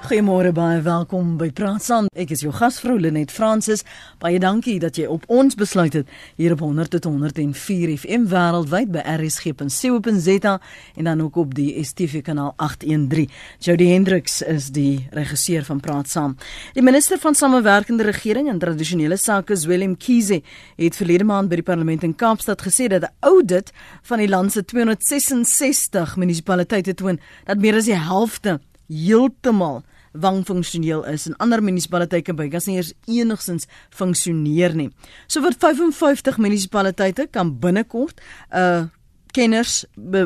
Goeiemôre baie welkom by Praat Saam. Ek is jou gasvrou Lenet Fransis. Baie dankie dat jy op ons besluit het hier op 100 tot 104 FM wêreldwyd by rsg.co.za en dan ook op die STV kanaal 813. Jody Hendriks is die regisseur van Praat Saam. Die minister van Samewerkende Regering en Tradisionele Sake, Willem Kiese, het verlede maand by die parlement in Kaapstad gesê dat 'n audit van die land se 266 munisipaliteite toon dat meer as die helfte heeltemal wangfunksioneel is. En ander munisipaliteite by gas nie eers enigsins funksioneer nie. So vir 55 munisipaliteite kan binnekort 'n uh, kenners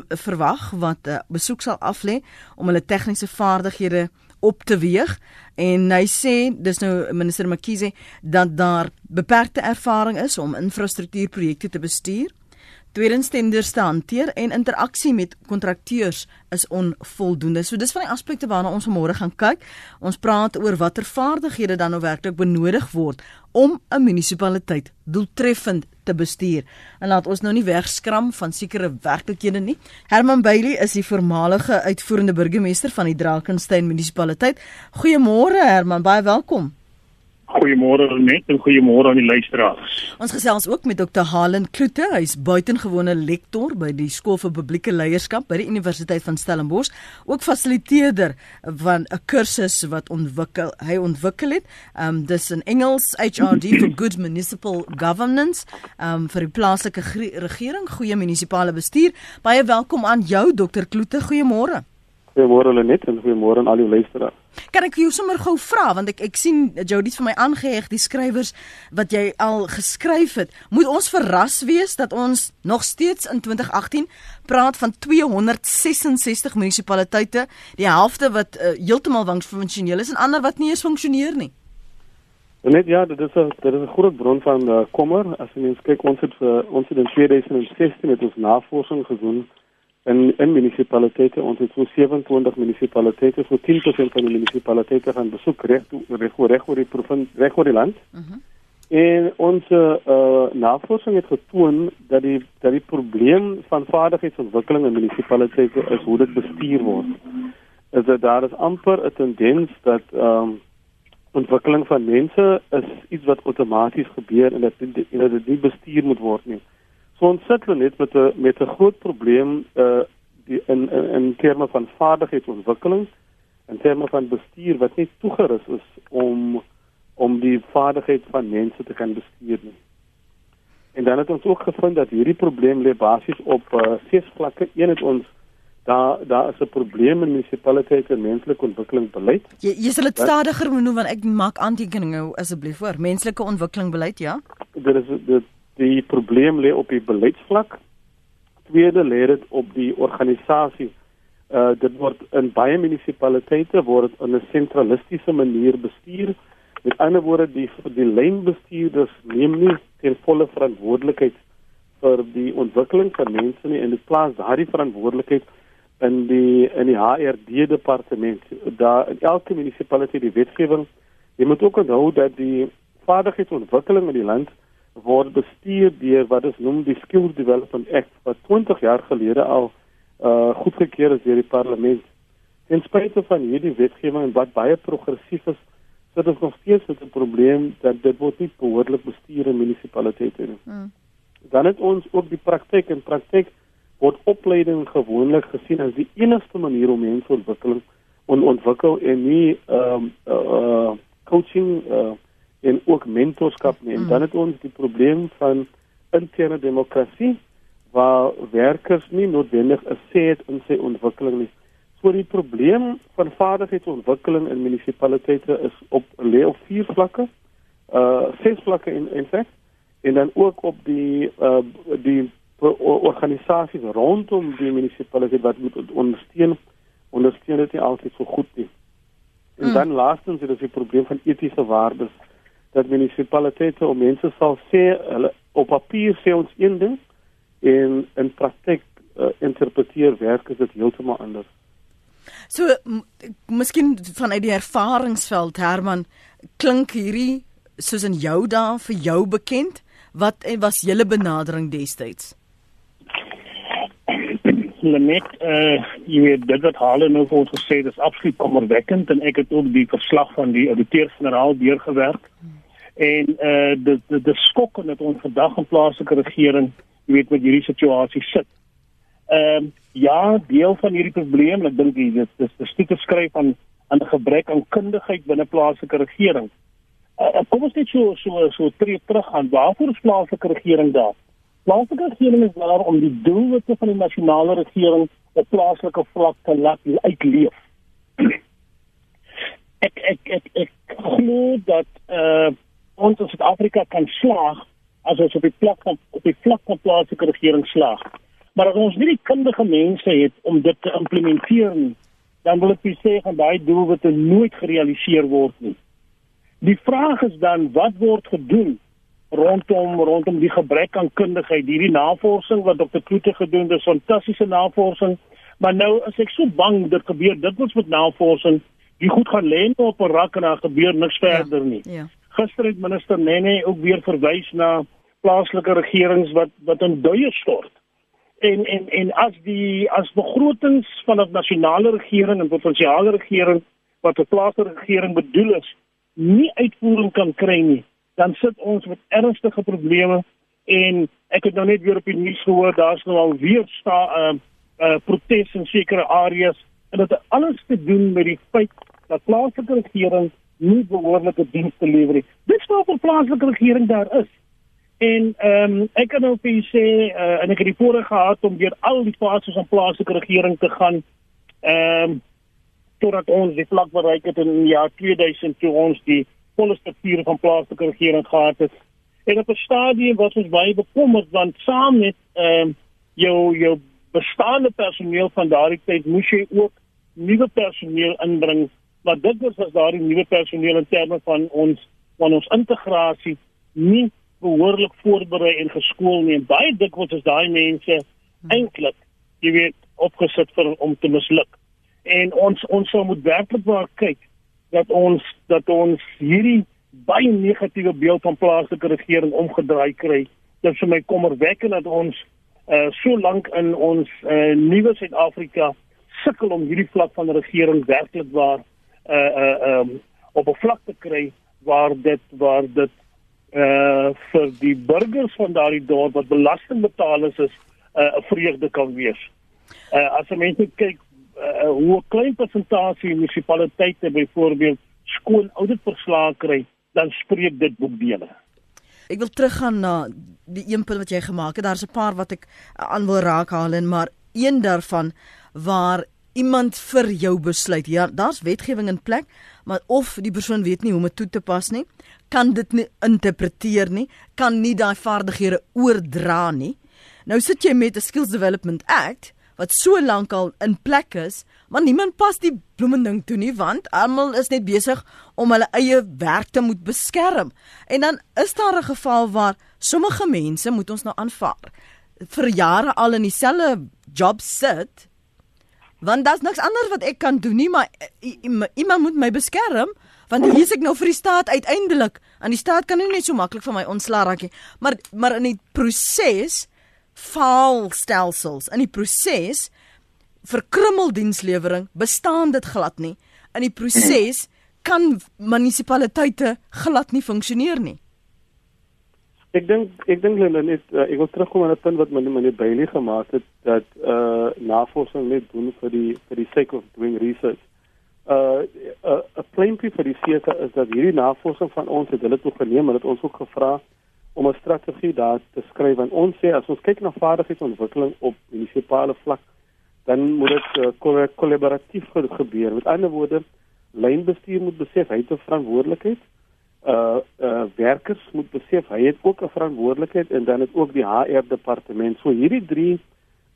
verwag wat 'n uh, besoek sal aflê om hulle tegniese vaardighede op te weeg. En hy sê dis nou minister Makize dat daar beperkte ervaring is om infrastruktuurprojekte te bestuur tweedens tenders te hanteer en interaksie met kontrakteurs is onvoldoende. So dis van die aspekte waarna ons vanmôre gaan kyk. Ons praat oor watter vaardighede dan nou werklik benodig word om 'n munisipaliteit doeltreffend te bestuur. En laat ons nou nie wegskram van sekere werklikhede nie. Herman Bailey is die voormalige uitvoerende burgemeester van die Drakensberg munisipaliteit. Goeiemôre Herman, baie welkom. Goeiemôre net en goeiemôre aan die luisteraars. Ons gesels ook met Dr. Halen Kloete. Hy's buitengewone lektor by die Skool vir Publieke Leierskap by die Universiteit van Stellenbosch, ook fasiliteerder van 'n kursus wat ontwikkel hy ontwikkel het. Um dis in Engels HRD for Good Municipal Governance um vir die plaaslike regering, goeie munisipale bestuur. Baie welkom aan jou Dr. Kloete. Goeiemôre. Goeiemôre Lenet en goeiemôre aan al die luisteraars. Kan ek jou sommer gou vra want ek ek sien Jody het vir my aangeheg die skrywers wat jy al geskryf het. Moet ons verras wees dat ons nog steeds in 2018 praat van 266 munisipaliteite, die helfte wat uh, heeltemal funksioneel is en ander wat nie eens funksioneer nie. Net ja, dit is 'n dit is 'n groot bron van uh, kommer as jy mens kyk ons het vir ons het in 2016 met ons navorsing gedoen in in munisipaliteite ons het so 27 munisipaliteite so 10% van die munisipaliteite gaan besoek reg reg reg oor die provins reg oor die land. Mhm. Uh -huh. En ons uh, navorsing het getoon dat die dat die probleem van vaardigheidsontwikkeling in munisipaliteite is hoe dit bestuur word. Is dat daar is amper 'n tendens dat ehm um, ontwikkeling van mense is iets wat outomaties gebeur en dat en dat dit nie bestuur moet word nie. So ons sit net met 'n met 'n groot probleem uh die in in, in terme van vaardigheidsontwikkeling en terme van bestuur wat nie toegerus is om om die vaardigheid van mense te kan bestuur nie. En dan het ons ook gevind dat hierdie probleem lê basies op uh ses vlakke. Een het ons daar daar is 'n probleem in munisipaliteite en menslike ontwikkeling beleid. Jy jy sal dit stadiger moet want ek maak aantekeninge asseblief voor. Menslike ontwikkeling beleid, ja. Dit is dit die probleem lê op die beleidsvlak. Tweede lê dit op die organisasie. Uh dit word in baie munisipaliteite word in 'n sentralistiese manier bestuur. Met ander woorde die die lynbestuurders neem nie ten volle verantwoordelikheid vir die ontwikkeling van mense nie en dit plaas daardie verantwoordelikheid in die in die HRD departement. Daar in elke munisipaliteit die wetgewing. Jy moet ook onthou dat die vaardigheidsontwikkeling in die land word bestuur deur wat ons noem die Skills Development Act wat 20 jaar gelede al uh goedgekeur is deur die parlement. Ten spyte van hierdie wetgewing wat baie progressief is, sit ons nog steeds met 'n probleem dat dit word nie behoorlik bestuur in munisipaliteite nie. Hmm. Dan het ons ook die praktyk en praktyk word opleiding gewoonlik gesien as die enigste manier om mensontwikkeling on ontwikkel en nie ehm um, uh, uh coaching uh en ook mentorskap nie. En mm. dan het ons die probleem van interne demokrasie waar werkers nie noodwendig 'n sê het in sy ontwikkeling nie. So die probleem van vaardigheidsontwikkeling in munisipaliteite is op lê op vier vlakke. Uh ses vlakke in in feite en dan ook op die uh die organisasies rondom die munisipaliteit wat moet ondersteun ondersteun dit nie altyd so goed nie. En mm. dan laastens is dit die probleem van etiese waardes dat munisipaliteite om mense sal sê hulle op papier sê ons een ding en in praktyk uh, interpreteer werk is dit heeltemal anders. So miskien vanuit die ervaringsveld Herman klink hierdie soos in jou dae vir jou bekend wat was julle benadering destyds? Lenet, uh jy weet dit wat Hale nou vir ons gesê het, is absoluut kommerwekkend en ek het ook die verslag van die ouditeur-generaal deurgewerk. En uh dit dit is skokkend dat ons vandag in plaaslike regering, jy weet met hierdie situasie sit. Ehm uh, ja, deel van hierdie probleem, ek dink dit is dis die skryf aan aan 'n gebrek aan kundigheid binne plaaslike regering. Uh, kom ons net so so so tree terug aan waarvoor is plaaslike regering daar? Plaaslike regering is daar om die doelwitte van die nasionale regering op plaaslike vlak te laat uitleef. ek ek ek ek glo dat uh ons in Suid-Afrika kan slaag as ons op die plek van op die vlak van plaaslike regering slaag. Maar as ons nie die kundige mense het om dit te implementeer nie, dan wil ek sê gaan daai doelwitte nooit gerealiseer word nie. Die vraag is dan wat word gedoen rondom rondom die gebrek aan kundigheid hierdie navorsing wat Dr. Kloete gedoen het, fantastiese navorsing, maar nou as ek so bang dit gebeur dit wat met navorsing, die goed gaan lê op 'n rak en daar gebeur niks ja, verder nie. Ja. Gister het minister Nene ook weer verwys na plaaslike regerings wat wat in duie stort. En en en as die as begrotings van 'n nasionale regering en provinsiale regering wat 'n plaaslike regering bedoel is, nie uitvoering kan kry nie, dan sit ons met ernstige probleme en ek het nou net weer op die nuus gehoor daar's nou al weer sta 'n uh, uh, protes in sekere areas en dit het alles te doen met die feit dat plaaslike regering nie behoorlike dienste lewer nie. Dit staan vir plaaslike regering daar is. En ehm um, ek kan nou vir julle sê uh, en ek het die voorreg gehad om deur al die fases van plaaslike regering te gaan. Ehm um, totdat ons die vlak bereik het in die jaar 2000 toe ons die volle strukture van plaaslike regering gehad het. En op 'n stadium was ons baie bekommerd want saam met ehm uh, jou jou bestaande personeel van daardie tyd moes jy ook nuwe personeel inbring maar dit was as daardie nuwe personeel in terme van ons van ons integrasie nie behoorlik voorberei en geskool nie en baie dikwels is daai mense eintlik jy weet opgesit vir om te misluk en ons ons sou moet werklik maar kyk dat ons dat ons hierdie baie negatiewe beeld van plaaslike regering omgedraai kry. Dit is vir my kommerwekkend dat ons uh so lank in ons uh nuwe Suid-Afrika sukkel om hierdie vlak van regering werklik waar uh uh um op 'n vlak te kry waar dit waar dit uh vir die burgers van daardie dorp wat belastingbetalers is 'n uh, vreugde kan wees. Uh as mense kyk uh, hoe 'n klein persentasie munisipaliteite byvoorbeeld skoon auditverslae kry, dan spreek dit boekdele. Ek wil teruggaan na die een punt wat jy gemaak het. Daar's 'n paar wat ek aan wil raak haal en maar een daarvan waar iemand vir jou besluit. Ja, daar's wetgewing in plek, maar of die persoon weet nie hoe om dit toe te pas nie, kan dit nie interpreteer nie, kan nie daai vaardighede oordra nie. Nou sit jy met 'n Skills Development Act wat so lank al in plek is, maar niemand pas die bloemending toe nie want almal is net besig om hulle eie werk te moet beskerm. En dan is daar 'n geval waar sommige mense moet ons nou aanvaar vir jare al in dieselfde job sit. Want daar's niks anders wat ek kan doen nie, maar iemand moet my beskerm want hier's ek nou vir die staat uiteindelik. En die staat kan nie net so maklik van my ontslaa raak nie. Maar maar in die proses faalstelsels in die proses vir krummeldienslewering bestaan dit glad nie. In die proses kan munisipaliteite glad nie funksioneer nie. Ek dink ek dink hulle net uh, ek wil terugkom aan 'n punt wat meneer meneer Bailey gemaak het dat uh navorsing net doen vir die vir die sake of doing research. Uh 'n uh, plainly vir die CSA is dat hierdie navorsing van ons het hulle toe geneem en het ons ook gevra om 'n strategie daar te skryf en ons sê as ons kyk na vaardigheidsontwikkeling op munisipale vlak dan moet dit uh, kollaboratief gebeur. Met ander woorde, lynbestuur moet besef hy het 'n verantwoordelikheid. Uh uh werkers moet besef hy het ook 'n verantwoordelikheid en dan het ook die HR departement. So hierdie drie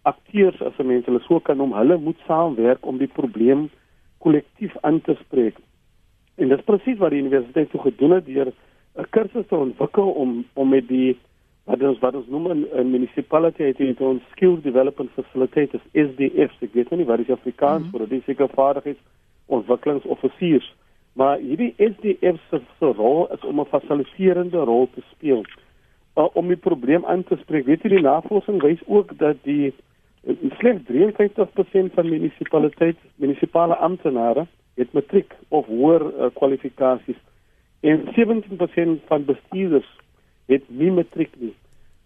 akteurs as mense hulle so kan noem, hulle moet saamwerk om die probleem kollektief aan te spreek. En dit is presies wat die universiteit so gedoen het deur 'n kursus te ontwikkel om om met die wat ons wat ons noem 'n municipality het ons skills development facilitators SDF ek weet nie wat is Afrikaans mm -hmm. vir die seker vaardigheids ontwikkelingsoffisiers maar hierdie SDF se rol is om 'n fasiliterende rol te speel uh, om die probleem aan te spreek weet jy die navorsing wys ook dat die Slegs 53% van munisipaliteite, munisipale amptenare het matriek of hoër uh, kwalifikasies en 17% van bestuurders het nie matriek nie.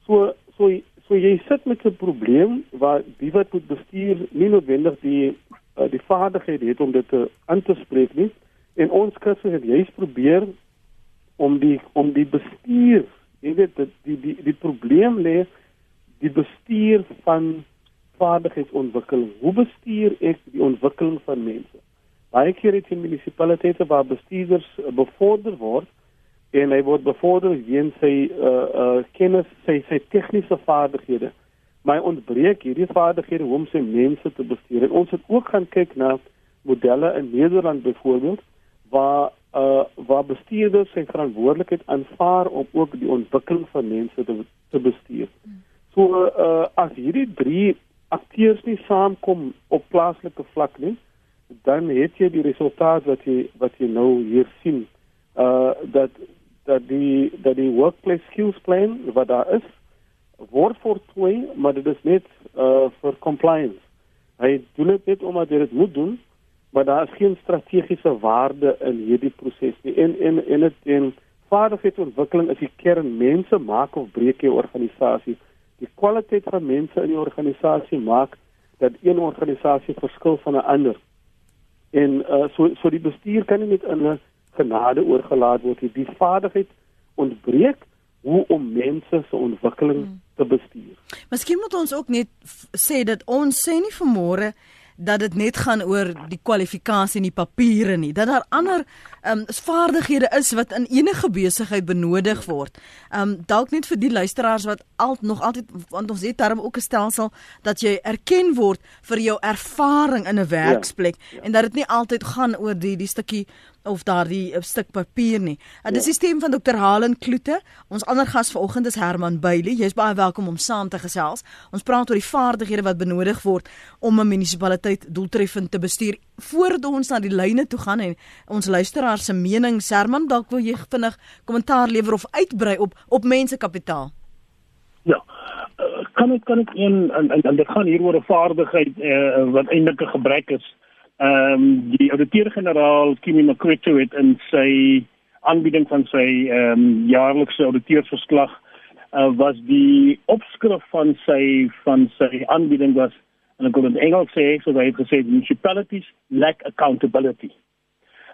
So so so jy sit met 'n probleem waar die wat moet bestuur nie noodwendig die uh, die vaardigheid het om dit te aan te spreek nie en ons kursus het juist probeer om die om die bestuur, jy weet die die die, die probleem lê die bestuur van vaardigheidsontwikkeling. Hoe bestuur ek die ontwikkeling van mense? Baie keer het jy munisipaliteite waar bestuurders uh, bevorder word en hy word bevorder weens sy uh uh kennis, sy sy tegniese vaardighede. Maar ontbreek hierdie vaardighede om sy mense te bestuur. En ons het ook gaan kyk na modelle in Nederland byvoorbeeld waar uh waar bestuurders sy verantwoordelikheid aanvaar om ook die ontwikkeling van mense te te bestuur. So uh as hierdie drie akteurs nie saamkom op plaaslike vlak nie, dan het jy die resultaat wat jy wat jy nou hier sien uh dat dat die dat die workplace skills plan wat daar is word voor twee maar dit is net uh vir compliance hy doen dit net omdat hy dit moet doen maar daar is geen strategiese waarde in hierdie proses nie en en en dit en vaardigheidsontwikkeling is die kern mense maak of breek jou organisasie die kwaliteit van mense in die organisasie maak dat een organisasie verskil van 'n ander En uh, so so die bestuur kan nie net in 'n genade oorgelaat word nie. Die vaardigheid ontbreek hoe om mense se ontwikkeling hmm. te bestuur. Miskien moet ons ook net sê dat ons sê nie vanmôre dat dit net gaan oor die kwalifikasie en die papiere nie dat daar ander ehm um, vaardighede is wat in enige besigheid benodig word. Ehm um, dalk net vir die luisteraars wat al nog altyd want ons het daarom ook 'n stelsel dat jy erken word vir jou ervaring in 'n werksplek ja, ja. en dat dit nie altyd gaan oor die die stukkie of daardie eh, stuk papier nie. Uh, dis die stem van Dr. Halen Kloete. Ons ander gas vanoggend is Herman Bailey. Jy's baie welkom om saam te gesels. Ons praat oor die vaardighede wat benodig word om 'n munisipaliteit doeltreffend te bestuur. Voordat ons na die lyne toe gaan en ons luisteraars se mening, Herman, dalk wil jy vinnig kommentaar lewer of uitbrei op op mensekapitaal. Ja. Uh, kan ek kan ek een en, en, en dit gaan hier oor 'n vaardigheid uh, wat eintlik 'n gebrek is Ehm um, die ouditeur-generaal Kimi Makweto het in sy aanbieding van sy ehm um, jaarlikse auditeursverslag uh, was die opskrif van sy van sy aanbieding was en ek wil in Engels sê so hy het gesê municipalities lack accountability.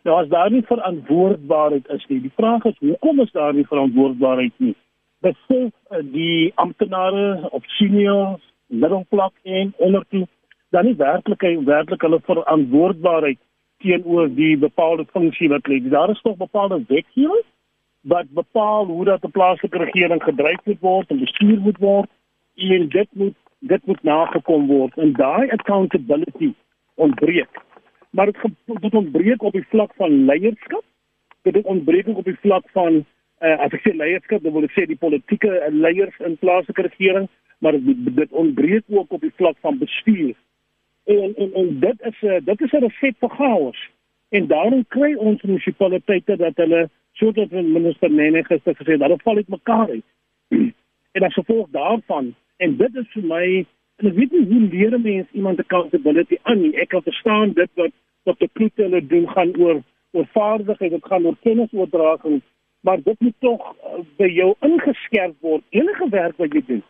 Nou as daar nie verantwoordbaarheid is nie, die vraag is hoekom is daar nie verantwoordbaarheid nie? Besef uh, die amptenare op senior, middelvlak en ondertoe dan nie werklik werklik hulle verantwoordbaarheid teenoor die bepaalde funksie wat lê. Daar is tog bepaalde wetgewing wat bepaal hoe dat 'n plaaslike regering gedryf moet word en bestuur moet word en dit moet dit moet nagekom word en daai accountability ontbreek. Maar dit dit ontbreek op die vlak van leierskap. Dit ontbreek ook op die vlak van uh, as ek sê leierskap, dan wil ek sê die politieke leiers in plaaslike regering, maar dit, dit ontbreek ook op die vlak van bestuur en en en dit is 'n dit is 'n resep vir chaos. En daarom kry ons munisipaliteite dat hulle soos minister Nene gister gesê het, hulle val uit mekaar uit. en as gevolg daarvan en dit is vir my en ek weet nie hoe leer mense iemand accountability aan nie. Ek kan verstaan dit wat wat die klote hulle doen gaan oor oor vaardigheid, dit gaan oor kennisoordraging, maar dit moet tog uh, by jou ingeskerp word enige werk wat jy doen.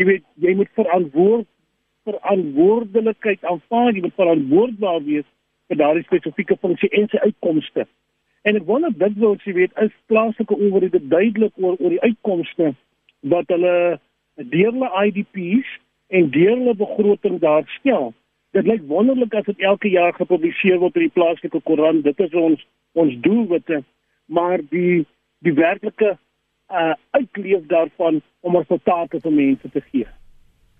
Jy weet, jy moet verantwoord verantwoordelikheid aanvaar, jy moet verantwoordbaar wees vir daardie spesifieke funksie en sy uitkomste. En ek wonder dit wil jy weet is plaaslike owerhede duidelik oor oor die uitkomste wat hulle deur hulle IDPs en deur hulle begroting daar stel. Dit lyk wonderlik as dit elke jaar gepubliseer word in die plaaslike koerant. Dit is ons ons doelwitte, maar die die werklike uh uitleef daarvan om resultate vir mense te gee.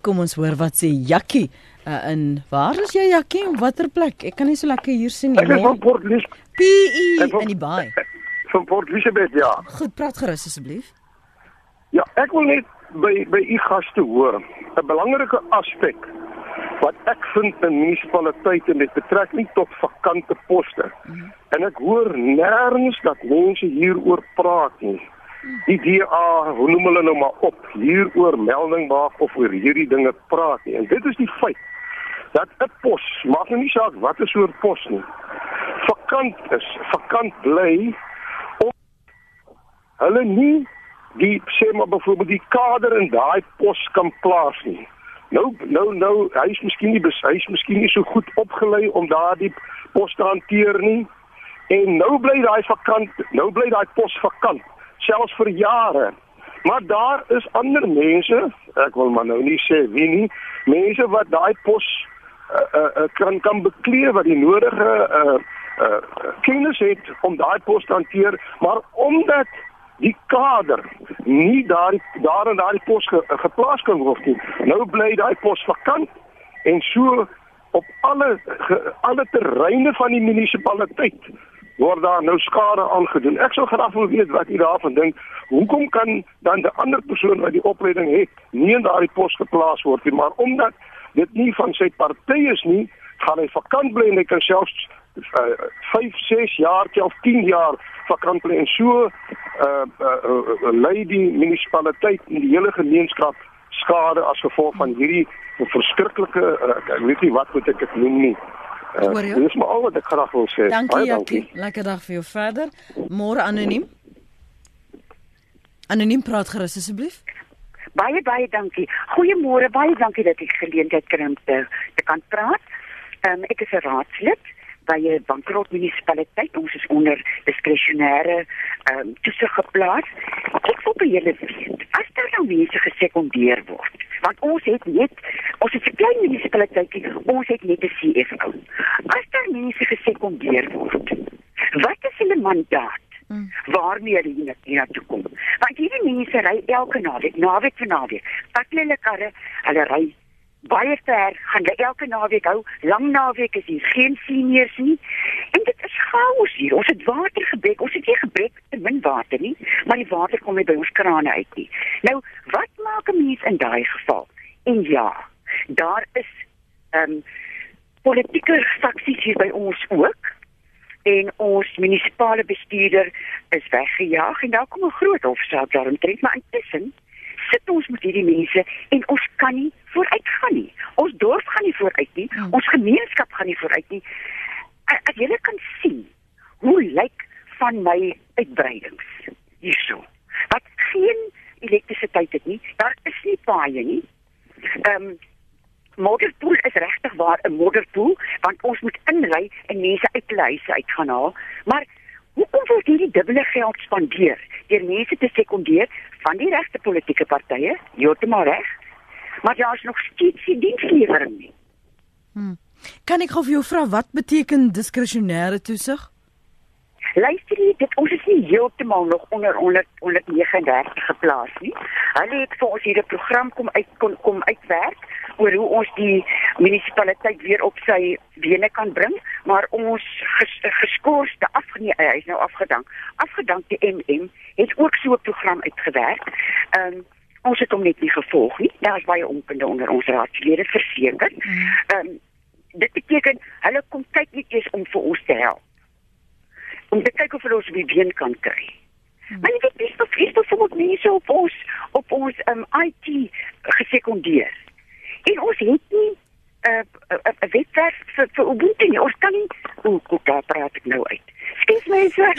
Kom ons hoor wat sê Jakkie uh, in waar is jy Jakkie op watter plek? Ek kan nie so lekker hier sien nie. Ek is van Port Elizabeth. PE in die baai. Van Port Elizabeth ja. Goed, praat gerus asseblief. Ja, ek wil net by by u gaste hoor 'n belangrike aspek wat ek vind in munisipaliteite met betrekking tot vakante poste. Mm -hmm. En ek hoor nêrens dat mense hieroor praat nie. Die DA, hoe noem hulle nou maar op, hieroor melding maak of oor hierdie dinge praat nie. En dit is die feit dat 'n pos, maak nou nie saak wat 'n soort pos nie, vakant is, vakant bly om hulle nie die sê maar byvoorbeeld die kader in daai pos kan plaas nie. Nou nou nou hy is miskien nie hy is miskien nie so goed opgelei om daardie pos te hanteer nie. En nou bly daai vakant, nou bly daai pos vakant selfs vir jare. Maar daar is ander mense, ek wil maar nou nie sê wie nie, mense wat daai pos uh, uh, kan kan bekleë wat die nodige uh, uh, kennis het om daai pos te hanteer, maar omdat die kader nie daar daar in daai pos ge, geplaas kan word nie. Nou bly daai pos vakant en so op alle ge, alle terreine van die munisipaliteit word daar nou skade aangedoen. Ek sou graag wil weet wat u daarvan dink. Hoekom kan dan 'n ander persoon wat die opleiding het nie in daai pos geplaas word nie, maar omdat dit nie van sy party is nie, gaan hy vakant bly en hy kan selfs 5, 6 jaar, selfs 10 jaar vakant bly en so uh, uh, uh lei die munisipaliteit en die hele gemeenskap skade as gevolg van hierdie verskriklike uh, ek weet nie wat moet ek dit noem nie. Uh, dit is maar al wat ek graag wil sê. Dankie, Baie dankie. Lekker dag vir jou verder. Môre anoniem. Anoniem praat gerus asseblief. Baie baie dankie. Goeiemôre, baie dankie dat ek geleentheid kry om te, te kan praat. Um, ek is 'n raadslid by 'n bankrot munisipaliteit. Ons is onder diskresionêre ehm um, toesig geplaas. Ek wil by julle weet, as daar nou mense gesekondeer word, want ons het net ons is 'n klein munisipaliteit, ons het net 'n CFO. As daar mense gesekondeer word, wat is hulle mandaat? Hmm. waarmee hulle hier na toe kom. Want hierdie mense ry elke naweek, naweek vir naweek. Pak hulle karre, hulle ry baie ver gaan hulle elke naweek hou. Lang naweek is hier geen seniors nie. En dit is chaos hier. Ons het water gebrek. Ons het nie gebrek te min water nie, maar die water kom nie by ons krane uit nie. Nou, wat maak 'n mens in daai geval? En ja, daar is ehm um, politieke faksies hier by ons ook en ons munisipale bestuurder is weggejaag en daar kom 'n groot hofsaak daaromtrent maar intussen sit ons met hierdie mense en ons kan nie vooruit gaan nie. Ons dorp gaan nie vooruit nie. Hmm. Ons gemeenskap gaan nie vooruit nie. As jy kan sien hoe lyk van my uitbreidings hierso. Wat geen elektrisiteit het nie. Daar is nie paaie nie. Ehm um, Modderpool is regtig waar 'n modderpool want ons moet inry en mense uit die huise uit gaan haal. Maar Hoekom word hierdie dubbele geld spandeer deur mense te sekondeer van die regte politieke partye? Heeltemal reg. Maar daar is nog steeds nie dienslewering nie. Hmm. Kan ek gou vir jou vra wat beteken diskresionêre toesig? Luister jy, dit ons is nie heeltemal nog onder 100 139 geplaas nie. Hulle het vir ons hierdie program kom uit kom, kom uitwerk oor hoe ons die munisipaliteit weer op sy bene kan bring, maar ons ges, geskoorste afgeneem, hy is nou afgedank. Afgedank die MM het ook so 'n program uitgewerk. Ehm um, ons het hom net nie gevolg nie. Daar is baie onkunde onder ons raadslede verseker. Mm. Ehm um, dit beteken hulle kom kyk net eers om vir ons te help om te kyk of hulle ons weer been kan kry. Hmm. Maar jy weet dis of is dit sommer so op ons op ons um, IT gesekondeer. En ons het nie 'n uh, 'n uh, uh, webwerf vir vir Ubuntu nie. Ons kan nie hoe hoe daar praat ek nou uit. Skes my so.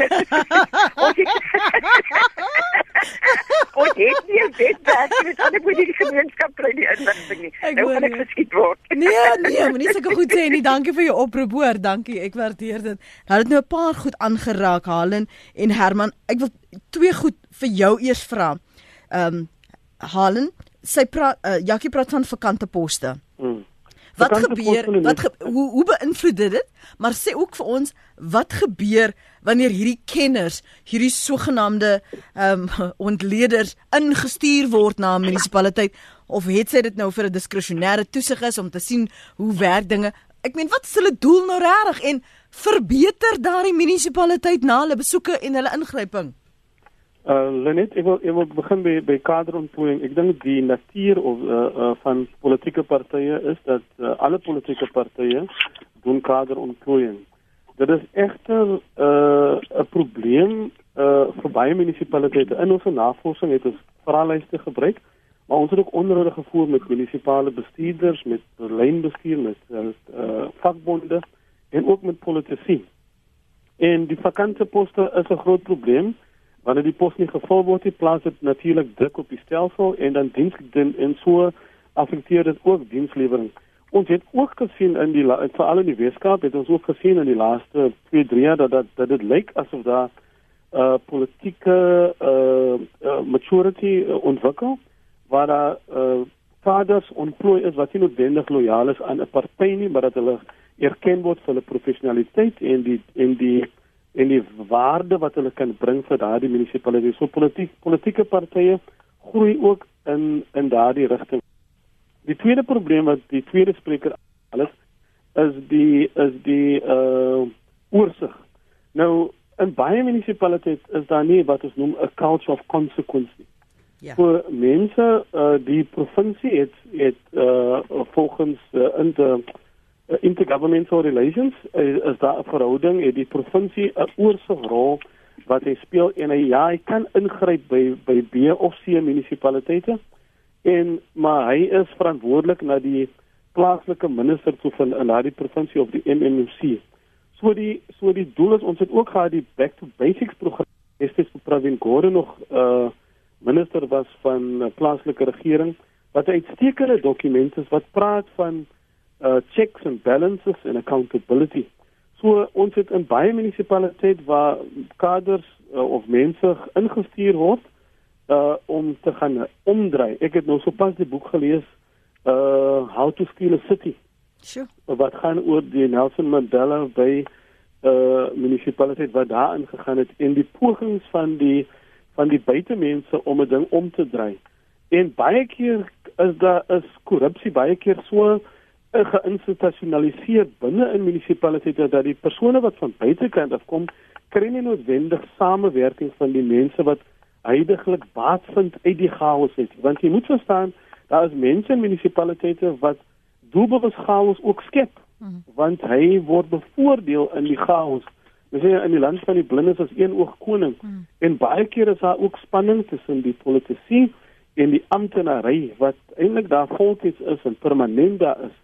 Ons het nie 'n webwerf met al die gemeenskap kry die inligting nie. Nou kan ek geskiet word. nee, nee, moenie sulke goed sê nie. Dankie vir jou oproep hoor. Dankie. Ek waardeer dit. Hulle het nou 'n paar goed aangeraak, Halen en Herman. Ek wil twee goed vir jou eers vra. Ehm um, Halen, sy praat uh, Jackie praat van vakante poste. Mm. Wat gebeur? Wat ge, hoe hoe beïnvloed dit? Maar sê ook vir ons wat gebeur wanneer hierdie kenners, hierdie sogenaamde ehm um, ontleeders ingestuur word na 'n munisipaliteit of het sy dit nou vir 'n diskresionêre toesig is om te sien hoe werk dinge? Ek meen wat is hulle doel nou regtig en verbeter daardie munisipaliteit na hulle besoeke en hulle ingryping? Uh Lenet, ek wil ek wil begin by by kaderontplooiing. Ek dink die natuur of uh, uh van politieke partye is dat uh, alle politieke partye doen kaderontplooiing. Dit is egter uh 'n probleem uh vir baie munisipaliteite in ons navorsing het ons vraelyste gebruik, maar ons het ook onderhoude gevoer met munisipale bestuurders, met lynbestuur, met uh, vakbonde en ook met politici. En die vakante poste is 'n groot probleem wanneer die pos nie gevul word nie, plaas dit natuurlik druk op die stelsel en dan diens dit en so affekteer dit ook dienslewering. Ons het ook gesien in die veral in die Weskaap het ons ook gesien in die laaste 2, 3 jaar dat dat dat dit lyk asof daar uh politieke uh, uh maturity uh, ontwikkel waar daar uh vaders ontplooi is wat nie noodwendig lojaal is aan 'n party nie, maar dat hulle erken word vir hulle professionaliteit en die en die en die waarde wat hulle kan bring vir daardie munisipaliteit. So politiek politieke partye groei ook in in daardie rigting. Die tweede probleem wat die tweede spreker alles is die is die uh oorsig. Nou in baie munisipaliteite is daar nie wat ons noem 'n culture of consequence nie. Ja. Voor mense uh die provinsie het het uh volgens uh, in die uh, intergovernmental relations uh, is daar 'n verhouding het die provinsie 'n oorsigrol wat hy speel en hy ja, hy kan ingryp by by B of C munisipaliteite en maar hy is verantwoordelik na die plaaslike minister toe van in daardie provinsie of die MMC. So die so die doel is ons het ook gehad die back to basics program Estes Pravin Gordhan nog uh minister was van uh, plaaslike regering wat 'n uitstekende dokument is wat praat van uh checks and balances and accountability. So ons het in baie munisipaliteite waar kaders uh, of mense ingestuur word uh om te gaan omdry. Ek het nou sopas die boek gelees uh How to Steal a City. Sure. Wat gaan oor die Nelson Mandela by uh munisipaliteit wat daar ingegaan het en die pogings van die van die buitemense om 'n ding om te dry. En baie keer is daar is korrupsie baie keer so geïnstitusionaliseer binne in munisipaliteite dat die persone wat van buitekant afkom kry nie noodwendig samewerking van die mense wat heidaglik baat vind uit die chaos uit. Want jy moet verstaan, daar is mense in munisipaliteite wat doelbewus chaos ook skep. Hmm. Want hy word bevoordeel in die chaos. Ons sê in die land van die blindes as een oog koning. Hmm. En baie keer is daar ook spanning tussen die politici en die amptenary wat eintlik daar volkies is en permanent daar is.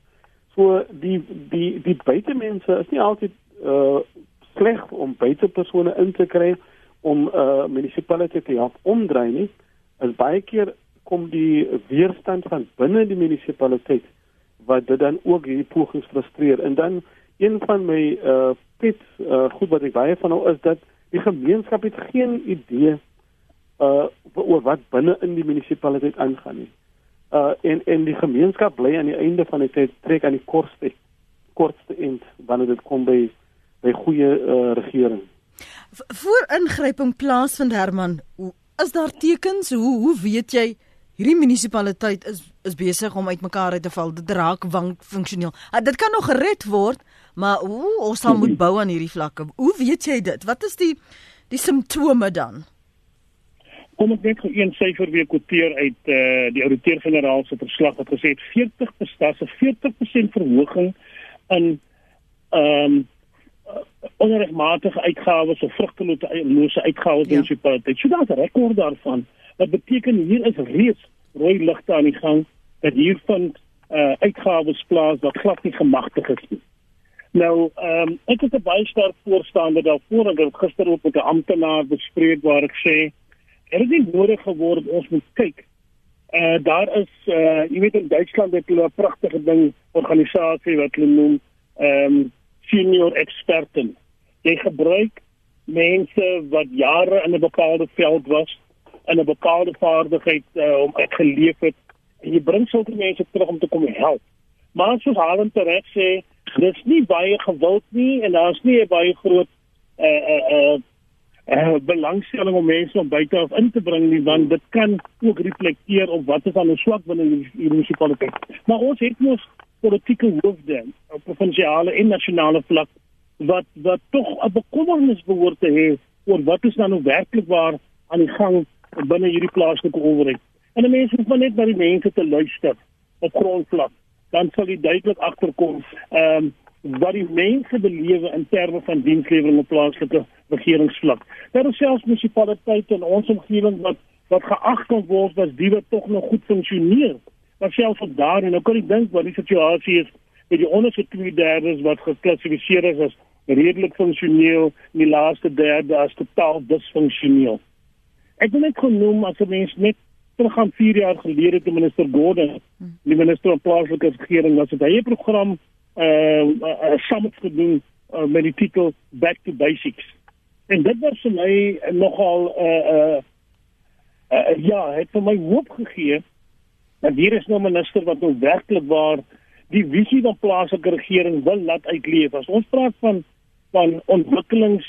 So die die die buitemense is nie altyd uh sleg om buitepersone in te kry om 'n uh, munisipaliteit te help omdry nie. As baie keer kom die weerstand van binne die munisipaliteit wat dit dan ook hierdie pogings frustreer. En dan een van my uh pet uh goed wat ek baie van hou is dat die gemeenskap het geen idee uh oor wat binne in die munisipaliteit aangaan nie. Uh en en die gemeenskap bly aan die einde van die tyd trek aan die kortste kortste eind wanneer dit kom by by goeie uh regering. Voor ingryping plaasvind Herman, is daar tekens hoe hoe weet jy hierdie munisipaliteit is is besig om uitmekaar uit te val, dit raak wank funksioneel. Uh, dit kan nog gered word, maar hoe ons sal moet bou aan hierdie vlakke. Hoe weet jy dit? Wat is die die simptome dan? Kom ek net gou een syfer weer kwoteer uit eh uh, die ouditeur-generaal se verslag wat gesê het 40% 40% verhoging in ehm um, onregmatige uitgawes of vrugtelose uitgawes ja. in munisipaliteit. So daar's 'n rekord daarvan. Wat beteken hier is reeds rooi ligte aan die gang dat hier van uh uitgawes plaas wat glad nie gemagtig is nie. Nou, ehm um, ek het 'n baie sterk voorstander daarvoor en dit gister ook met 'n amptenaar bespreek waar ek sê er is nie nodig geword ons moet kyk. Uh daar is uh jy weet in Duitsland het hulle 'n pragtige ding organisasie wat hulle noem ehm um, senior eksperte. Jy gebruik mense wat jare in 'n bepaalde veld was en 'n bepaalde vaardigheid uh, om uitgeleef het en jy bring sulke mense terug om te kom help. Maar soos Halen tereg sê, dis nie baie gewild nie en daar's nie 'n baie groot uh uh uh Uh, belangstelling om mense om buite af in te bring nie want dit kan ook reflekteer op wat is aan 'n swak binne die munisipaliteit. Maar ons het mos politieke hoofde op provinsiale en nasionale vlak wat wat tog 'n bekommernis behoort te hê oor wat is nou werklik waar aan die gang binne hierdie plaaslike owerheid. En die mense moet net na die mense te luister op grondvlak. Dan sal jy duidelik agterkom ehm um, wat die mense belewe in terme van dienslewering op plaaslike regeringsvlak. Daar is selfs munisipaliteite in ons omgewing wat wat geag kan word as die wat tog nog goed funksioneer. Maar selfs op daar en nou kan ek dink wat die situasie is met die onderste twee derdes wat geklassifiseer is as redelik funksioneel, die laaste derde as totaal disfunksioneel. Ek wil net genoem as 'n mens net terug gaan 4 jaar gelede toe minister Gordon, die minister van plaaslike regering was dit hy 'n program uh, uh, uh summit gedoen uh, met die titel Back to Basics. En dit was vir my nogal uh uh, uh ja, het vir my hoop gegee dat hier is nou 'n minister wat nou werklik waar die visie van plaaslike regering wil laat uitleef. As ons praat van van ontwikkelings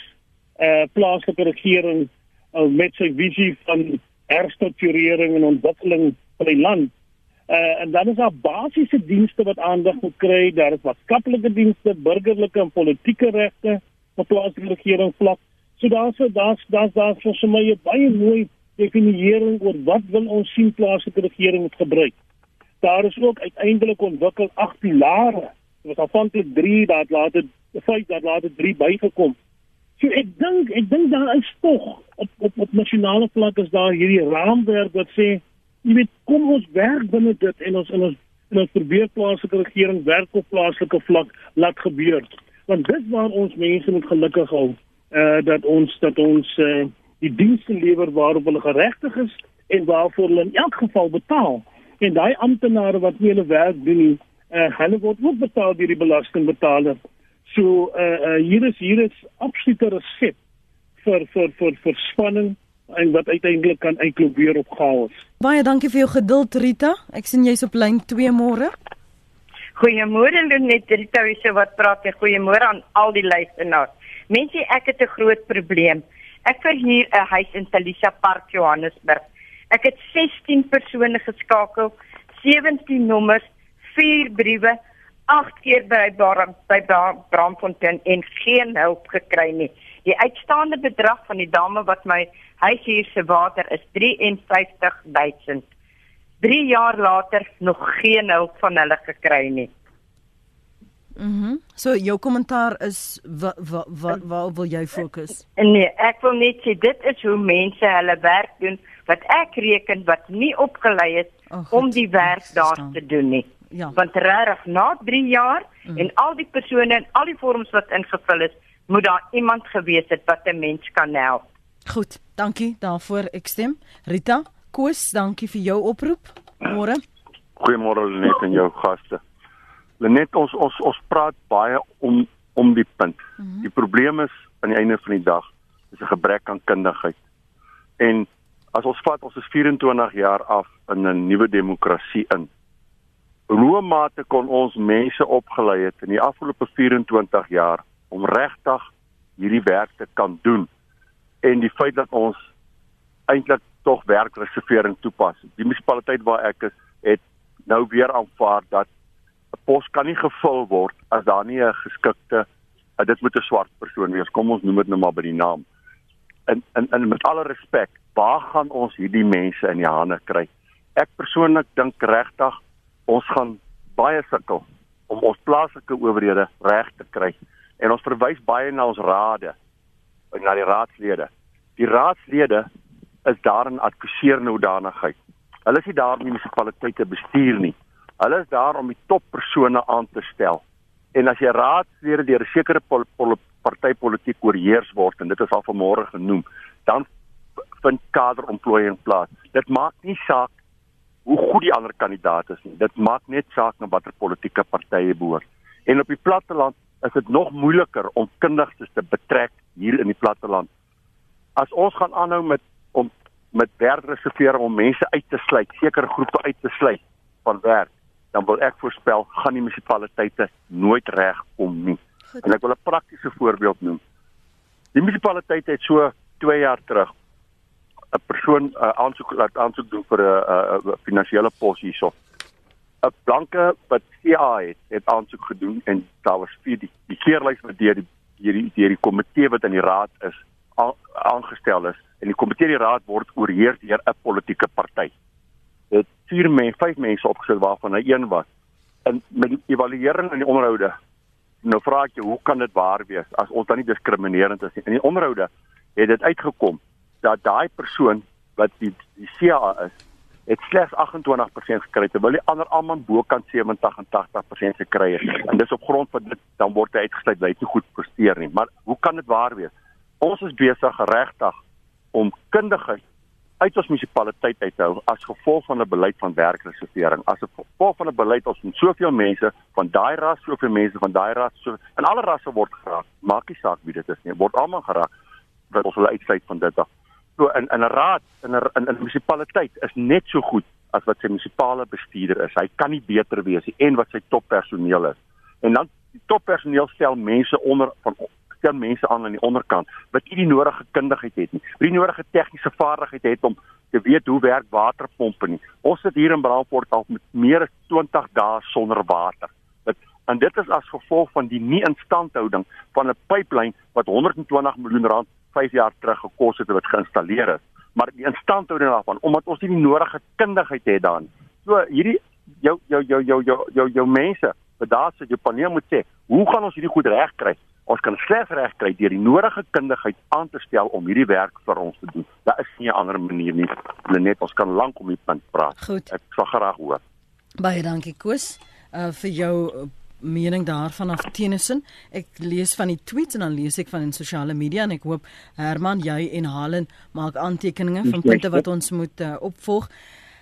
uh plaaslike regering uh, met sy visie van herstrukturering en ontwikkeling van die land Uh, en dan is daar basiese dienste wat aandag moet kry. Daar is maatskaplike dienste, burgerlike en politieke regte op plaaslike regering vlak. So daar's daar's daar's daar vir my 'n baie mooi definiering oor wat wil ons sien plaaslike regering moet gebruik. Daar is ook uiteindelik ontwikkel agt pilare. Dit was aanvanklik 3, dat later 5, dat later 3 bygekom. So ek dink ek dink daar is tog op op op nasionale vlak is daar hierdie raamwerk wat sê jy weet kom ons werk binne dit en ons in ons en ons probeer plaaslike regering werk op plaaslike vlak laat gebeur want dit waar ons mense moet gelukkig hou uh dat ons dat ons uh die dienste lewer waarop hulle geregtig is en waarvoor hulle in elk geval betaal en daai amptenare wat nie hulle werk doen nie uh hulle word ook betaal deur die belastingbetaler so uh, uh hier is hier is absolute resep vir vir vir vir spanning en wat uiteindelik kan uitloop weer op chaos. Baie dankie vir jou geduld Rita. Ek sien jy's op lyn 2 môre. Goeiemôre Lenet Rita, wie se wat praat? Goeiemôre aan al die luisteraars. Mensie, ek het 'n groot probleem. Ek verhuur 'n huis in Talisa Park, Johannesburg. Ek het 16 persone geskakel, 17 nommers, 4 briewe, 8 keer by Bram by Bramfontein en geen hulp gekry nie. Die uitstaande bedrag van die dame wat my huishuur se water is 53000. 3 jaar later nog geen hulp van hulle gekry nie. Mhm. Mm so jou kommentaar is wat wat wat waar wil jy fokus? Nee, ek wil net sê dit is hoe mense hulle werk doen wat ek reken wat nie opgelei is oh, om die werk daar te doen nie. Ja. Want regtig na 3 jaar mm. en al die persone en al die vorms wat ingevul is, moet daar iemand gewees het wat 'n mens kan help. Goed, dankie daarvoor ek stem. Rita, Koos, dankie vir jou oproep. Môre. Goeiemôre Lenet en jou gaste. Lenet, ons ons ons praat baie om om die punt. Mm -hmm. Die probleem is aan die einde van die dag is 'n gebrek aan kundigheid. En as ons vat ons is 24 jaar af in 'n nuwe demokrasie in. Hoe mate kon ons mense opgelei het in die afgelope 24 jaar om regtig hierdie werk te kan doen en die feit dat ons eintlik tog werkreservering toepas. Die munisipaliteit waar ek is, het nou weer aanvaar dat 'n pos kan nie gevul word as daar nie 'n geskikte uh, dit moet 'n swart persoon wees. Kom ons noem dit nou maar by die naam. En en en met alle respek, waar gaan ons hierdie mense in die hande kry? Ek persoonlik dink regtig ons gaan baie sukkel om ons plaaslike owerhede reg te kry. En ons verwys baie na ons rade en na die raadslede. Die raadslede is daar in adviserende hoedanigheid. Hulle is nie daar om die munisipaliteite bestuur nie. Hulle is daar om die toppersone aan te stel. En as jy raadslede deur 'n sekere pol pol partytetiek oorheers word en dit is al vanmôre genoem, dan vind kaderontplooiing plaas. Dit maak nie saak hoe goed die ander kandidaat is nie. Dit maak net saak na watter politieke partye behoort. En op die platteland is dit nog moeiliker om kundiges te betrek hier in die platteland. As ons gaan aanhou met om met werkreservering om mense uit te sluit, sekere groepe uit te sluit van werk, dan wil ek voorspel gaan die munisipaliteite nooit reg kom nie. Goed. En ek wil 'n praktiese voorbeeld noem. Die munisipaliteit het so 2 jaar terug 'n persoon uh, aansoek laat aansoek doen vir 'n uh, finansiële pos hierso. 'n Blanke wat CA het, het aansoek gedoen en daar was vir die die keerlys wat deur die hierdie hierdie komitee wat in die raad is aangestel is en die komitee die raad word oorheers deur 'n politieke party. Vier mense, vyf mense opgesit waarvan hy een was. En met die evaluering en die onderhoude nou vra ek jou, hoe kan dit waar wees as ons dan nie diskriminerend is nie? In die onderhoude het dit uitgekom dat daai persoon wat die die CA is, het slegs 28% gekry terwyl die ander almal bokant 70 en 80% gekry het. En dis op grond van dit dan word hy uitgesluit, hy het nie goed presteer nie. Maar hoe kan dit waar wees? Ons is besig regtig om kundigheid uit ons munisipaliteit uit te hou as gevolg van 'n beleid van werkreservering. As 'n gevolg van 'n beleid ons met soveel mense van daai ras, soveel mense van daai ras, so en alle rasse word geraak. Maak nie saak wie dit is nie, word almal geraak wat ons hulle uitsluit van dit af. So in in 'n raad in 'n in 'n munisipaliteit is net so goed as wat sy munisipale bestuurder is. Hy kan nie beter wees nie en wat sy toppersoneel is. En dan toppersoneel stel mense onder van stel mense aan aan die onderkant wat nie die nodige kundigheid het nie. Wie die nodige tegniese vaardigheid het om te weet hoe werk waterpompe nie. Ons sit hier in Brandfort al met meer as 20 dae sonder water. Dit en dit is as gevolg van die nie instandhouding van 'n pyplyn wat 120 miljoen rand 5 jaar terug gekos het wat geïnstalleer is. Maar die instandhouding daarvan omdat ons nie die nodige kundigheid het daarin. So hierdie jou jou jou jou jou jou, jou mense, wat daar sit, jou paneel moet sê, hoe gaan ons hierdie goed regkry? Ons kan slegs regkry deur die nodige kundigheid aan te stel om hierdie werk vir ons te doen. Daar is nie 'n ander manier nie. Net ons kan lank om die punt praat. Goed. Ek sal graag hoor. Baie dankie Koos uh, vir jou mening daarvan af Tennyson. Ek lees van die tweets en dan lees ek van in sosiale media en ek hoop Herman jy en Halen maak aantekeninge van punte wat ons moet uh, opvolg.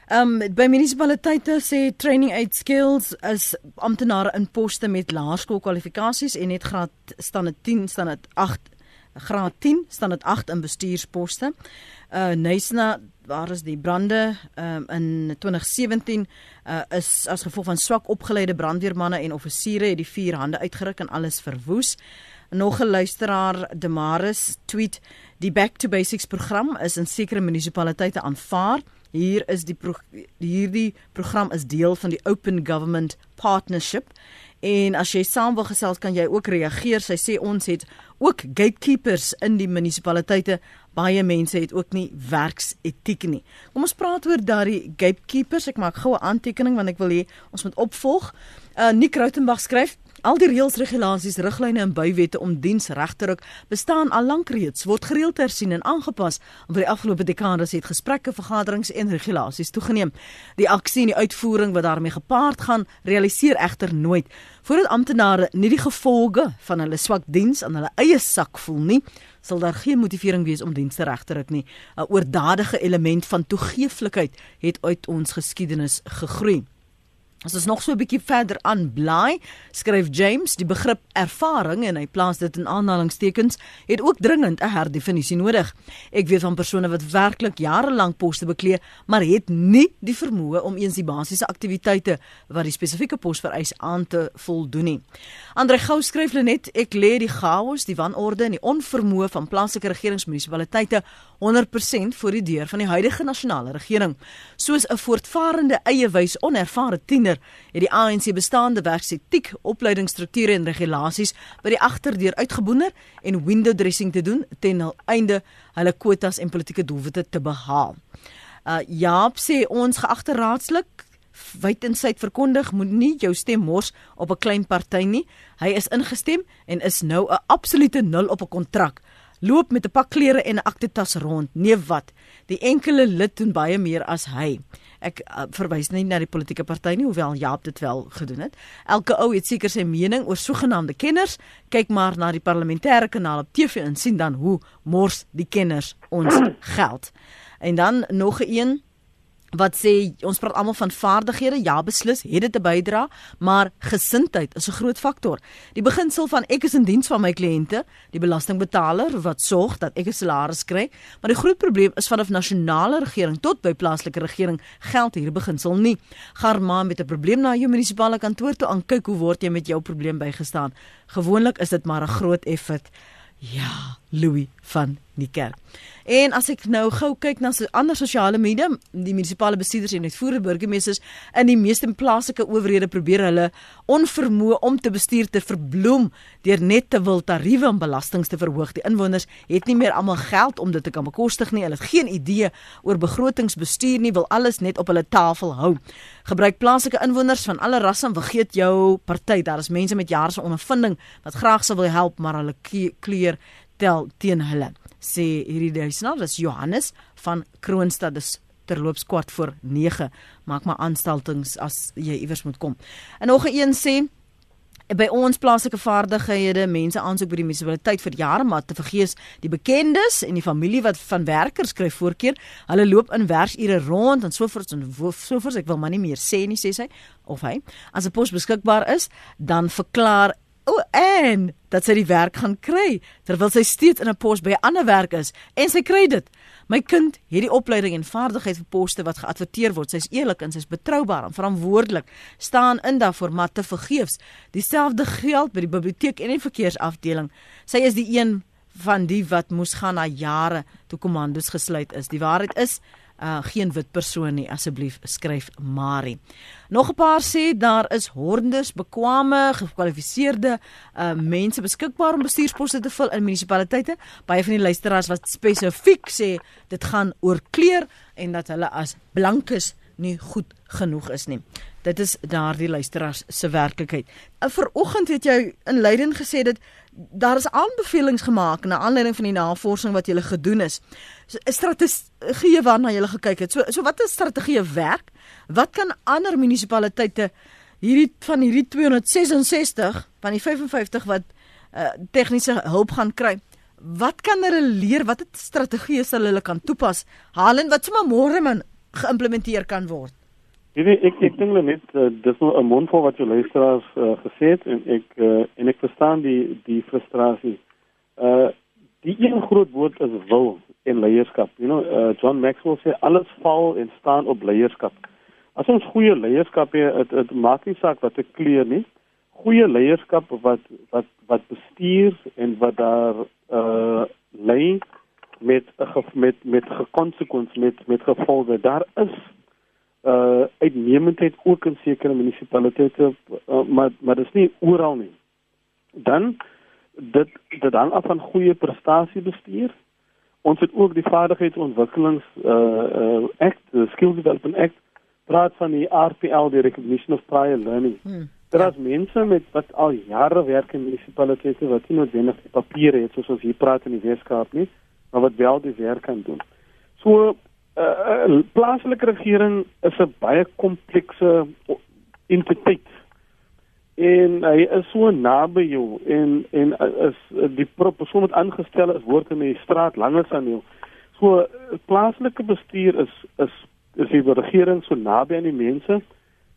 Ehm um, by munisipaliteite sê training aid skills is amptenare in poste met laerskoolkwalifikasies en net graad dit 10 staan dit 8 graad 10 staan dit 8 in bestuursposte. Uh Nysna waar is die brande um, in 2017 uh, is as gevolg van swak opgeleide brandweermanne en offisiere het die vier hande uitgeruk en alles verwoes. Nog 'n luisteraar Demaris tweet die Back to Basics program is in sekere munisipaliteite aanvaar. Hier is die pro hierdie program is deel van die Open Government Partnership en as jy saam wil gesels kan jy ook reageer. Sy sê ons het ook gatekeepers in die munisipaliteite baie mense het ook nie werksetiek nie. Kom ons praat oor daardie gatekeepers. Ek maak gou 'n aantekening want ek wil hê ons moet opvolg. Uh Nick Rautenbach skryf Al die reëls, regulasies, riglyne en bywette om diens reg te ruk bestaan al lank reeds, word gereeld hersien en aangepas. Oor die afgelope dekades het gesprekke, vergaderings en regulasies toegeneem. Die aksie en die uitvoering wat daarmee gepaard gaan, realiseer egter nooit voordat amptenare nie die gevolge van hulle swak diens aan hulle eie sak voel nie sal daar geen motivering wees om dienste reg te ruk nie. 'n Oordadige element van toegeeflikheid het uit ons geskiedenis gegroei. As ons nog so 'n bietjie verder aan bly, skryf James die begrip ervaring en hy plaas dit in aanhalingstekens, het ook dringend 'n herdefinisie nodig. Ek weet van persone wat werklik jare lank poste beklee, maar het nie die vermoë om eens die basiese aktiwiteite wat die spesifieke pos vereis aan te voldoen nie. Andre Gou skryf net ek lê die chaos, die wanorde en die onvermoë van plaaslike regeringsmunisipaliteite 100% voor die deur van die huidige nasionale regering. Soos 'n voortvarende eie wys onervare tiener het die ANC bestaande werksetiek, opleidingsstrukture en regulasies by die agterdeur uitgeboener en window dressing te doen ten einde hulle kwotas en politieke doelwitte te behaal. Uh Jaap sê ons geagte raadslid wyd en suid verkondig moet nie jou stem mors op 'n klein party nie. Hy is ingestem en is nou 'n absolute nul op 'n kontrak loop met 'n pak klere en 'n aktetas rond. Nee wat? Die enkele lid doen baie meer as hy. Ek uh, verwys nie na die politieke party nie, hoewel Jaap dit wel gedoen het. Elke ou het seker sy mening oor sogenaamde kenners. Kyk maar na die parlementêre kanaal op TV en sien dan hoe mors die kenners ons geld. En dan nog 'n een wat sê ons praat almal van vaardighede. Ja beslis het dit te bydra maar gesindheid is 'n groot faktor. Die beginsel van ek is in diens van my kliënte die belastingbetaler wat sorg dat ek 'n salaris kry maar die groot probleem is vanaf nasionale regering tot by plaaslike regering geld hierdie beginsel nie. Gaan maar met 'n probleem na jou munisipale kantoor toe aankyk hoe word jy met jou probleem bygestaan. Gewoonlik is dit maar 'n groot effort. Ja Louis van die kerk. En as ek nou gou kyk na so ander sosiale media, die munisipale bestuurders en uitvoerende burgemeesters in die meeste plaaslike owerhede probeer hulle onvermoë om te bestuur te verbloem deur net te wil tariewe en belastings te verhoog. Die inwoners het nie meer almal geld om dit te kan bekostig nie. Hulle het geen idee oor begrotingsbestuur nie, wil alles net op hulle tafel hou. Gebruik plaaslike inwoners van alle rasse en vergeet jou party. Daar is mense met jare se ondervinding wat graag sou wil help, maar hulle kleur tel teen hulle sê hierdie duisnaar dis Johannes van Kroonstad dis terloops kwart voor 9 maak maar aanstaltings as jy iewers moet kom. En nog 'n een sê by ons plaaslike vaardighede mense aansoek by die munisipaliteit vir jare maar te vergees die bekendes en die familie wat van werkers kry voorkeur hulle loop in werksure rond en sovoorts en sovoorts ek wil maar nie meer sê nie sê sy of hy. As 'n pos beskikbaar is dan verklaar O, oh, en dat sy die werk gaan kry terwyl sy steeds in 'n pos by 'n ander werk is en sy kry dit. My kind het die opleiding en vaardigheid vir poste wat geadverteer word. Sy's eerlik en sy's betroubaar en verantwoordelik. Staan in daarvoor maar te vergeefs. Dieselfde geld by die biblioteek en die verkeersafdeling. Sy is die een van die wat moes gaan na jare toe kommandos gesluit is. Die waarheid is uh geen wit persoon nie asseblief skryf Marie. Nog 'n paar sê daar is hordes bekwame gekwalifiseerde uh mense beskikbaar om bestuursposte te vul in munisipaliteite. Baie van die luisteraars wat spesifiek sê dit gaan oor kleur en dat hulle as blankes nie goed genoeg is nie. Dit is daardie luisteraars se werklikheid. Uh, Vanoggend het jy in Leiden gesê dat daar is aanbevelings gemaak na aanleiding van die navorsing wat julle gedoen is. 'n Strategie waarna julle gekyk het. So so wat is strategie werk? Wat kan ander munisipaliteite hierdie van hierdie 266 van die 55 wat uh, tegniese hulp gaan kry? Wat kan hulle leer? Watter strategieë sal hulle kan toepas? Halen wat sommer môre man geïmplementeer kan word? Weet ek ek dink net uh, dis nou 'n mondvol wat jy luisteraars uh, gesê het en ek uh, en ek verstaan die die frustrasie. Uh die een groot woord is wil en leierskap. You know, uh, John Maxwell sê alles val en staan op leierskap. As ons goeie leierskap het, dit maak nie saak wat ek kleur nie. Goeie leierskap wat wat wat bestuur en wat daar uh lei met met met konsekwensies met met gevolge. Daar is uh uitnemendheid ook in sekere munisipaliteite uh, maar maar dis nie oral nie. Dan dit dit hang af van goeie prestasiebestuur. Ons het ook die vaardigheidsontwikkelings uh uh act, the Skill Development Act praat van die RPL, die Recognition of Prior Learning. Hmm. Daar is mense met wat al jare werk in munisipaliteite wat nie noodwendig die papiere het soos ons hier praat in die Weskaap nie, maar wat wel die werk kan doen. So uh, plaaslike regering is 'n baie komplekse entiteit en hy is so naby jou en en is die persoon wat aangestel is word in die straat langer as aan jou. So plaaslike bestuur is is is die regering so naby aan die mense.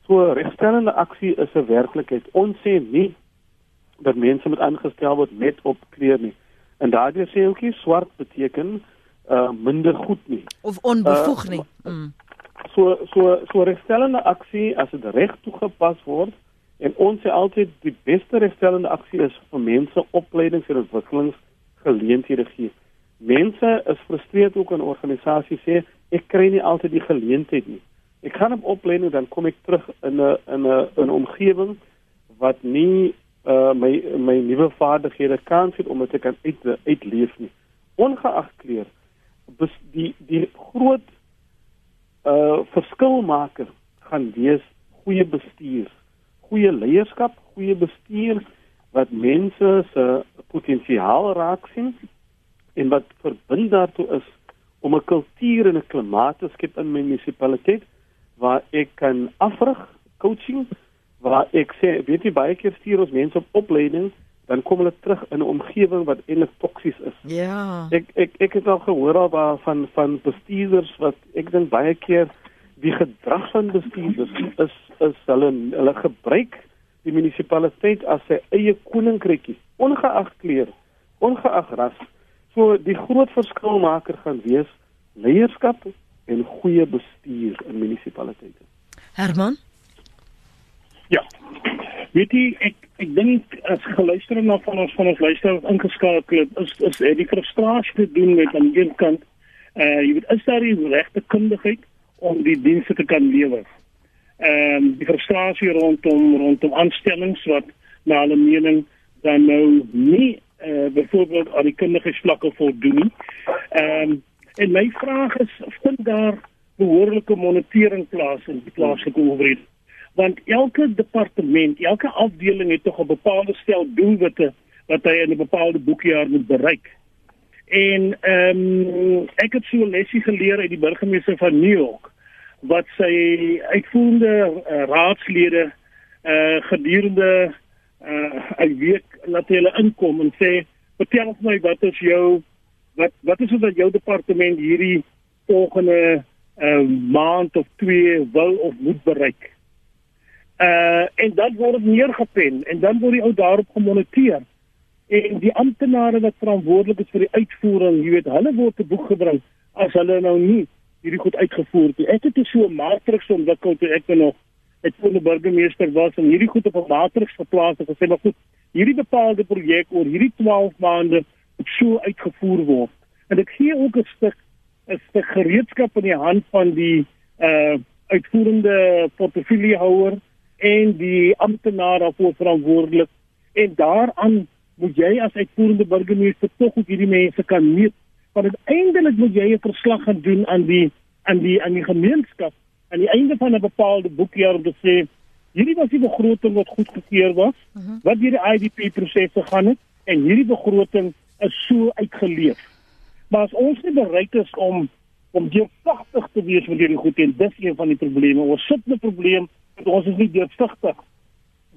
So regstellende aksie is 'n werklikheid. Ons sê nie dat mense moet aangestel word net op kleur nie. En daardie sê ook nie swart beteken uh minder goed nie of onbevoeg nie. Uh, mm. So so so regstellende aksie as dit reg toegepas word en ons sê altyd die beste regstellende aksie is vir mense opleidings en ontwikkelingsgeleenthede gee. Mense is frustreerd ook in organisasies sê ek kry nie altyd die geleentheid nie. Ek gaan op opleiding dan kom ek terug in 'n in 'n 'n omgewing wat nie uh my my nuwe vaardighede kan sien om dit te kan uit uitleef nie. Ongeag kleur die die groot uh verskilmaker gaan wees goeie bestuur, goeie leierskap, goeie bestuur wat mense se potensiaal raak sien en wat verbind daartoe is om 'n kultuur en 'n klimaat te skep in my munisipaliteit waar ek kan afrig coaching waar ek sê weet jy baie keer stuur ons mense op opleiding dan kom hulle terug in 'n omgewing wat eintlik toksies is. Ja. Ek ek ek het al gehoor al van van bestuurders wat ek dink baie keer die gedrag van bestuurders is is hulle hulle gebruik die munisipaliteit as sy eie koninkrykie, ongeag kleur, ongeag ras. So die groot verskilmaker gaan wees leierskap en goeie bestuur in munisipaliteite. Herman? Ja. Weet jy, ek ek dink as geluister na van ons van ons luisteraars ingeskakel het, is is het die frustrasie te doen met aan die een kant uh jy weet is daar die regte kundigheid om die dienste te kan lewer. Ehm um, die frustrasie rondom rondom aanstellings wat na hulle mening dan nou nie uh byvoorbeeld aan die kundigheidsvlakke voldoen nie. Ehm um, en my vraag is of daar behoorlike monitering plaas in die plaaslike owerheid want elke departement, elke afdeling het tog 'n bepaalde stel doelwitte wat hy in 'n bepaalde boekjaar moet bereik. En ehm um, ek het so 'n lesie geleer uit die burgemeester van New York wat sy uitvoerende uh, raadslede uh gedurende uh 'n week laat hulle inkom en sê vertel my wat is jou wat wat is dit dat jou departement hierdie volgende uh maand of twee wil of moet bereik? Uh en dan word dit neergepen en dan word die ou daarop gemoniteer. En die amptenare wat verantwoordelik is vir die uitvoering, jy weet, hulle word te boek gebring as hulle nou nie hierdie goed uitgevoer het. Ek het dit so 'n matriks ontwikkel toe ek nog het voor die burgemeester was en hierdie goed op 'n matriks geplaas het en gesê maar goed, hierdie bepaalde projek oor hierdie 12 maande moet so uitgevoer word. En ek gee ook 'n stuk 'n stuk gereedskap in die hand van die uh uitvoerende portefeuillehouer en die amptenaar daarvoor verantwoordelik en daaraan moet jy as uitvoerende burgemeester tog ook hierdie mense kan meet want uiteindelik moet jy 'n verslag gaan doen aan die aan die aan die gemeenskap aan die einde van 'n bepaalde boekjaar om te sê hierdie was die begroting wat goedgekeur was uh mhm. -huh. wat deur die IDP proses gegaan het en hierdie begroting is so uitgeleef maar as ons nie bereid is om om deursigtig te wees met hierdie goed en dis een van die probleme ons sit met 'n probleem ons is nie deursigtig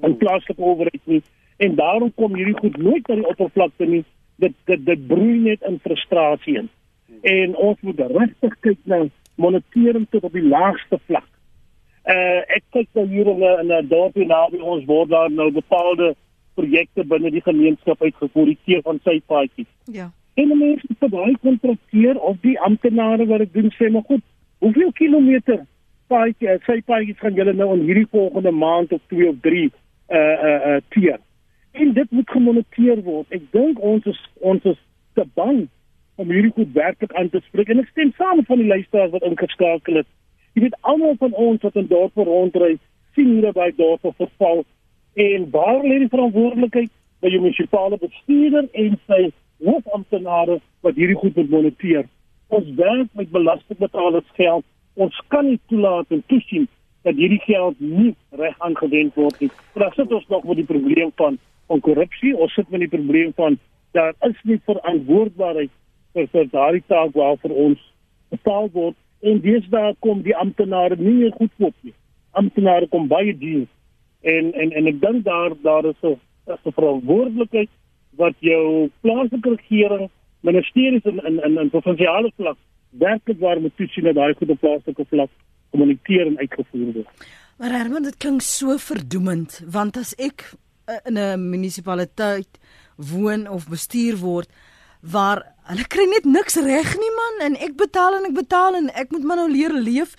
in plaaslike owerheid nie en daarom kom hierdie goed nooit na die oppervlakte nie dit dit dit broei net in frustrasie in en ons moet regtig kyk na monitering tot op die laagste vlak. Uh ek kyk nou hier in 'n in 'n dorpie naby ons word daar nou bepaalde projekte binne die gemeenskap keer van sy paadjies. Ja. En mense moet baie kontrakteer of die amptenare wat ek doen sê maar goed, hoeveel kilometer paadjie, uh, sy paadjies gaan julle nou in hierdie volgende maand of 2 of 3 uh uh uh teer. En dit moet gemoniteer word. Ek dink ons is ons is te bang om hierdie goed werklik aan te spreek en ek stem saam van die luisteraars wat ingeskakel het. Jy weet almal van ons wat in dorpe rondry, sien hoe by dorpe verval en waar lê die verantwoordelikheid by die munisipale bestuurder en sy hoofamptenare wat hierdie goed moet moniteer. Ons werk met belastingbetalers geld. Ons kan nie toelaat en toesien dat hierdie geld nie reg aangewend word nie. Maar sit ons nog met die probleem van van korrupsie. Ons sit met die probleem van daar is nie verantwoordbaarheid vir vir daardie taak waarvoor ons betaal word en deesdae kom die amptenare nie meer goed op nie. Amptenare kom baie duur. En en en ek dink daar daar is 'n 'n verantwoordelikheid wat jou plaaslike regering, ministeries in in in, in provinsiale vlak werklik waar moet toets dat daai goed op plaaslike vlak kommunikeer en uitgevoer word. Maar Herman, dit klink so verdoemend want as ek uh, in 'n munisipaliteit woon of bestuur word waar hulle kry net niks reg nie man en ek betaal en ek betaal en ek moet maar nou leer leef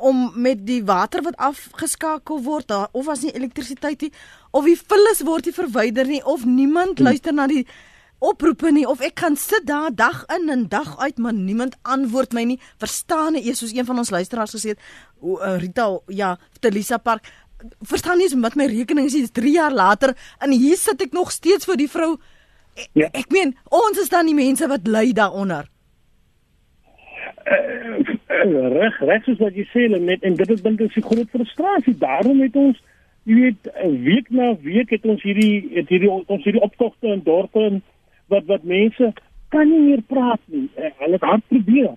om met die water wat afgeskakel word of as nie elektrisiteit nie of die vullis word nie verwyder nie of niemand hmm. luister na die oproepe nie of ek kan sit daar dag in en dag uit maar niemand antwoord my nie verstaan nie soos een van ons luisteraars gesê het uh, Rita ja Telisa Park verstaan nie wat my rekening is 3 jaar later en hier sit ek nog steeds vir die vrou Ja. Ek meen, ons is dan die mense wat ly daaronder. Uh, reg, reg soos wat jy sê, net en dit is dink ek 'n groot frustrasie. Daarom het ons, jy weet, week na week het ons hierdie het hierdie ons hierdie optogte in dorpe en wat wat mense kan nie meer praat nie. Uh, hulle het hard probeer.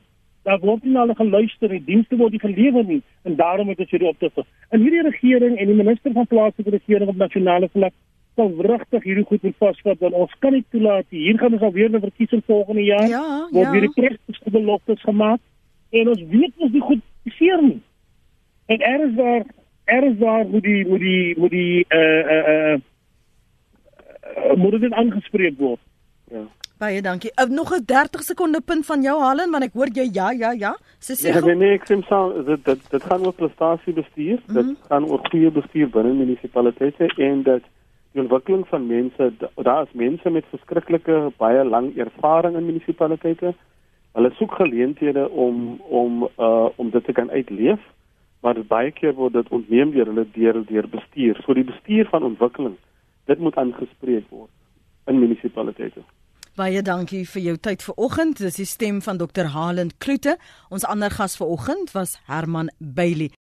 Daar word nie hulle geluister nie. Dienste word nie gelewer nie en daarom het ons hierdie optogte. En hierdie regering en die minister van plaaslike regering op nasionale vlak sal wrigtig hierdie goed moet vasvat want ons kan nie toelaat hier gaan ons alweer 'n verkiesing volgende jaar ja, word ja. weer die presiese beloftes gemaak en ons weet ons nie goed seer nie en er is daar er is daar moet die moet die moet die uh uh uh moet dit aangespreek word ja Baie dankie. Uh, nog 'n 30 sekonde punt van jou Halen want ek hoor jy ja ja ja. Sê Ja, nee, nee, ek sê saam dit dit dit gaan oor prestasiebestuur, mm -hmm. dit gaan oor goeie bestuur binne munisipaliteite en dat die ontwikkeling van mense daar is mense met verskriklike baie lang ervaring in munisipaliteite. Hulle soek geleenthede om om uh om dit te kan uitleef, maar baie keer word dit ontneem deur hulle deur deur bestuur. So die bestuur van ontwikkeling, dit moet aangespreek word in munisipaliteite. Baie dankie vir jou tyd vanoggend. Dis die stem van Dr. Halen Kloete. Ons ander gas vanoggend was Herman Bailey.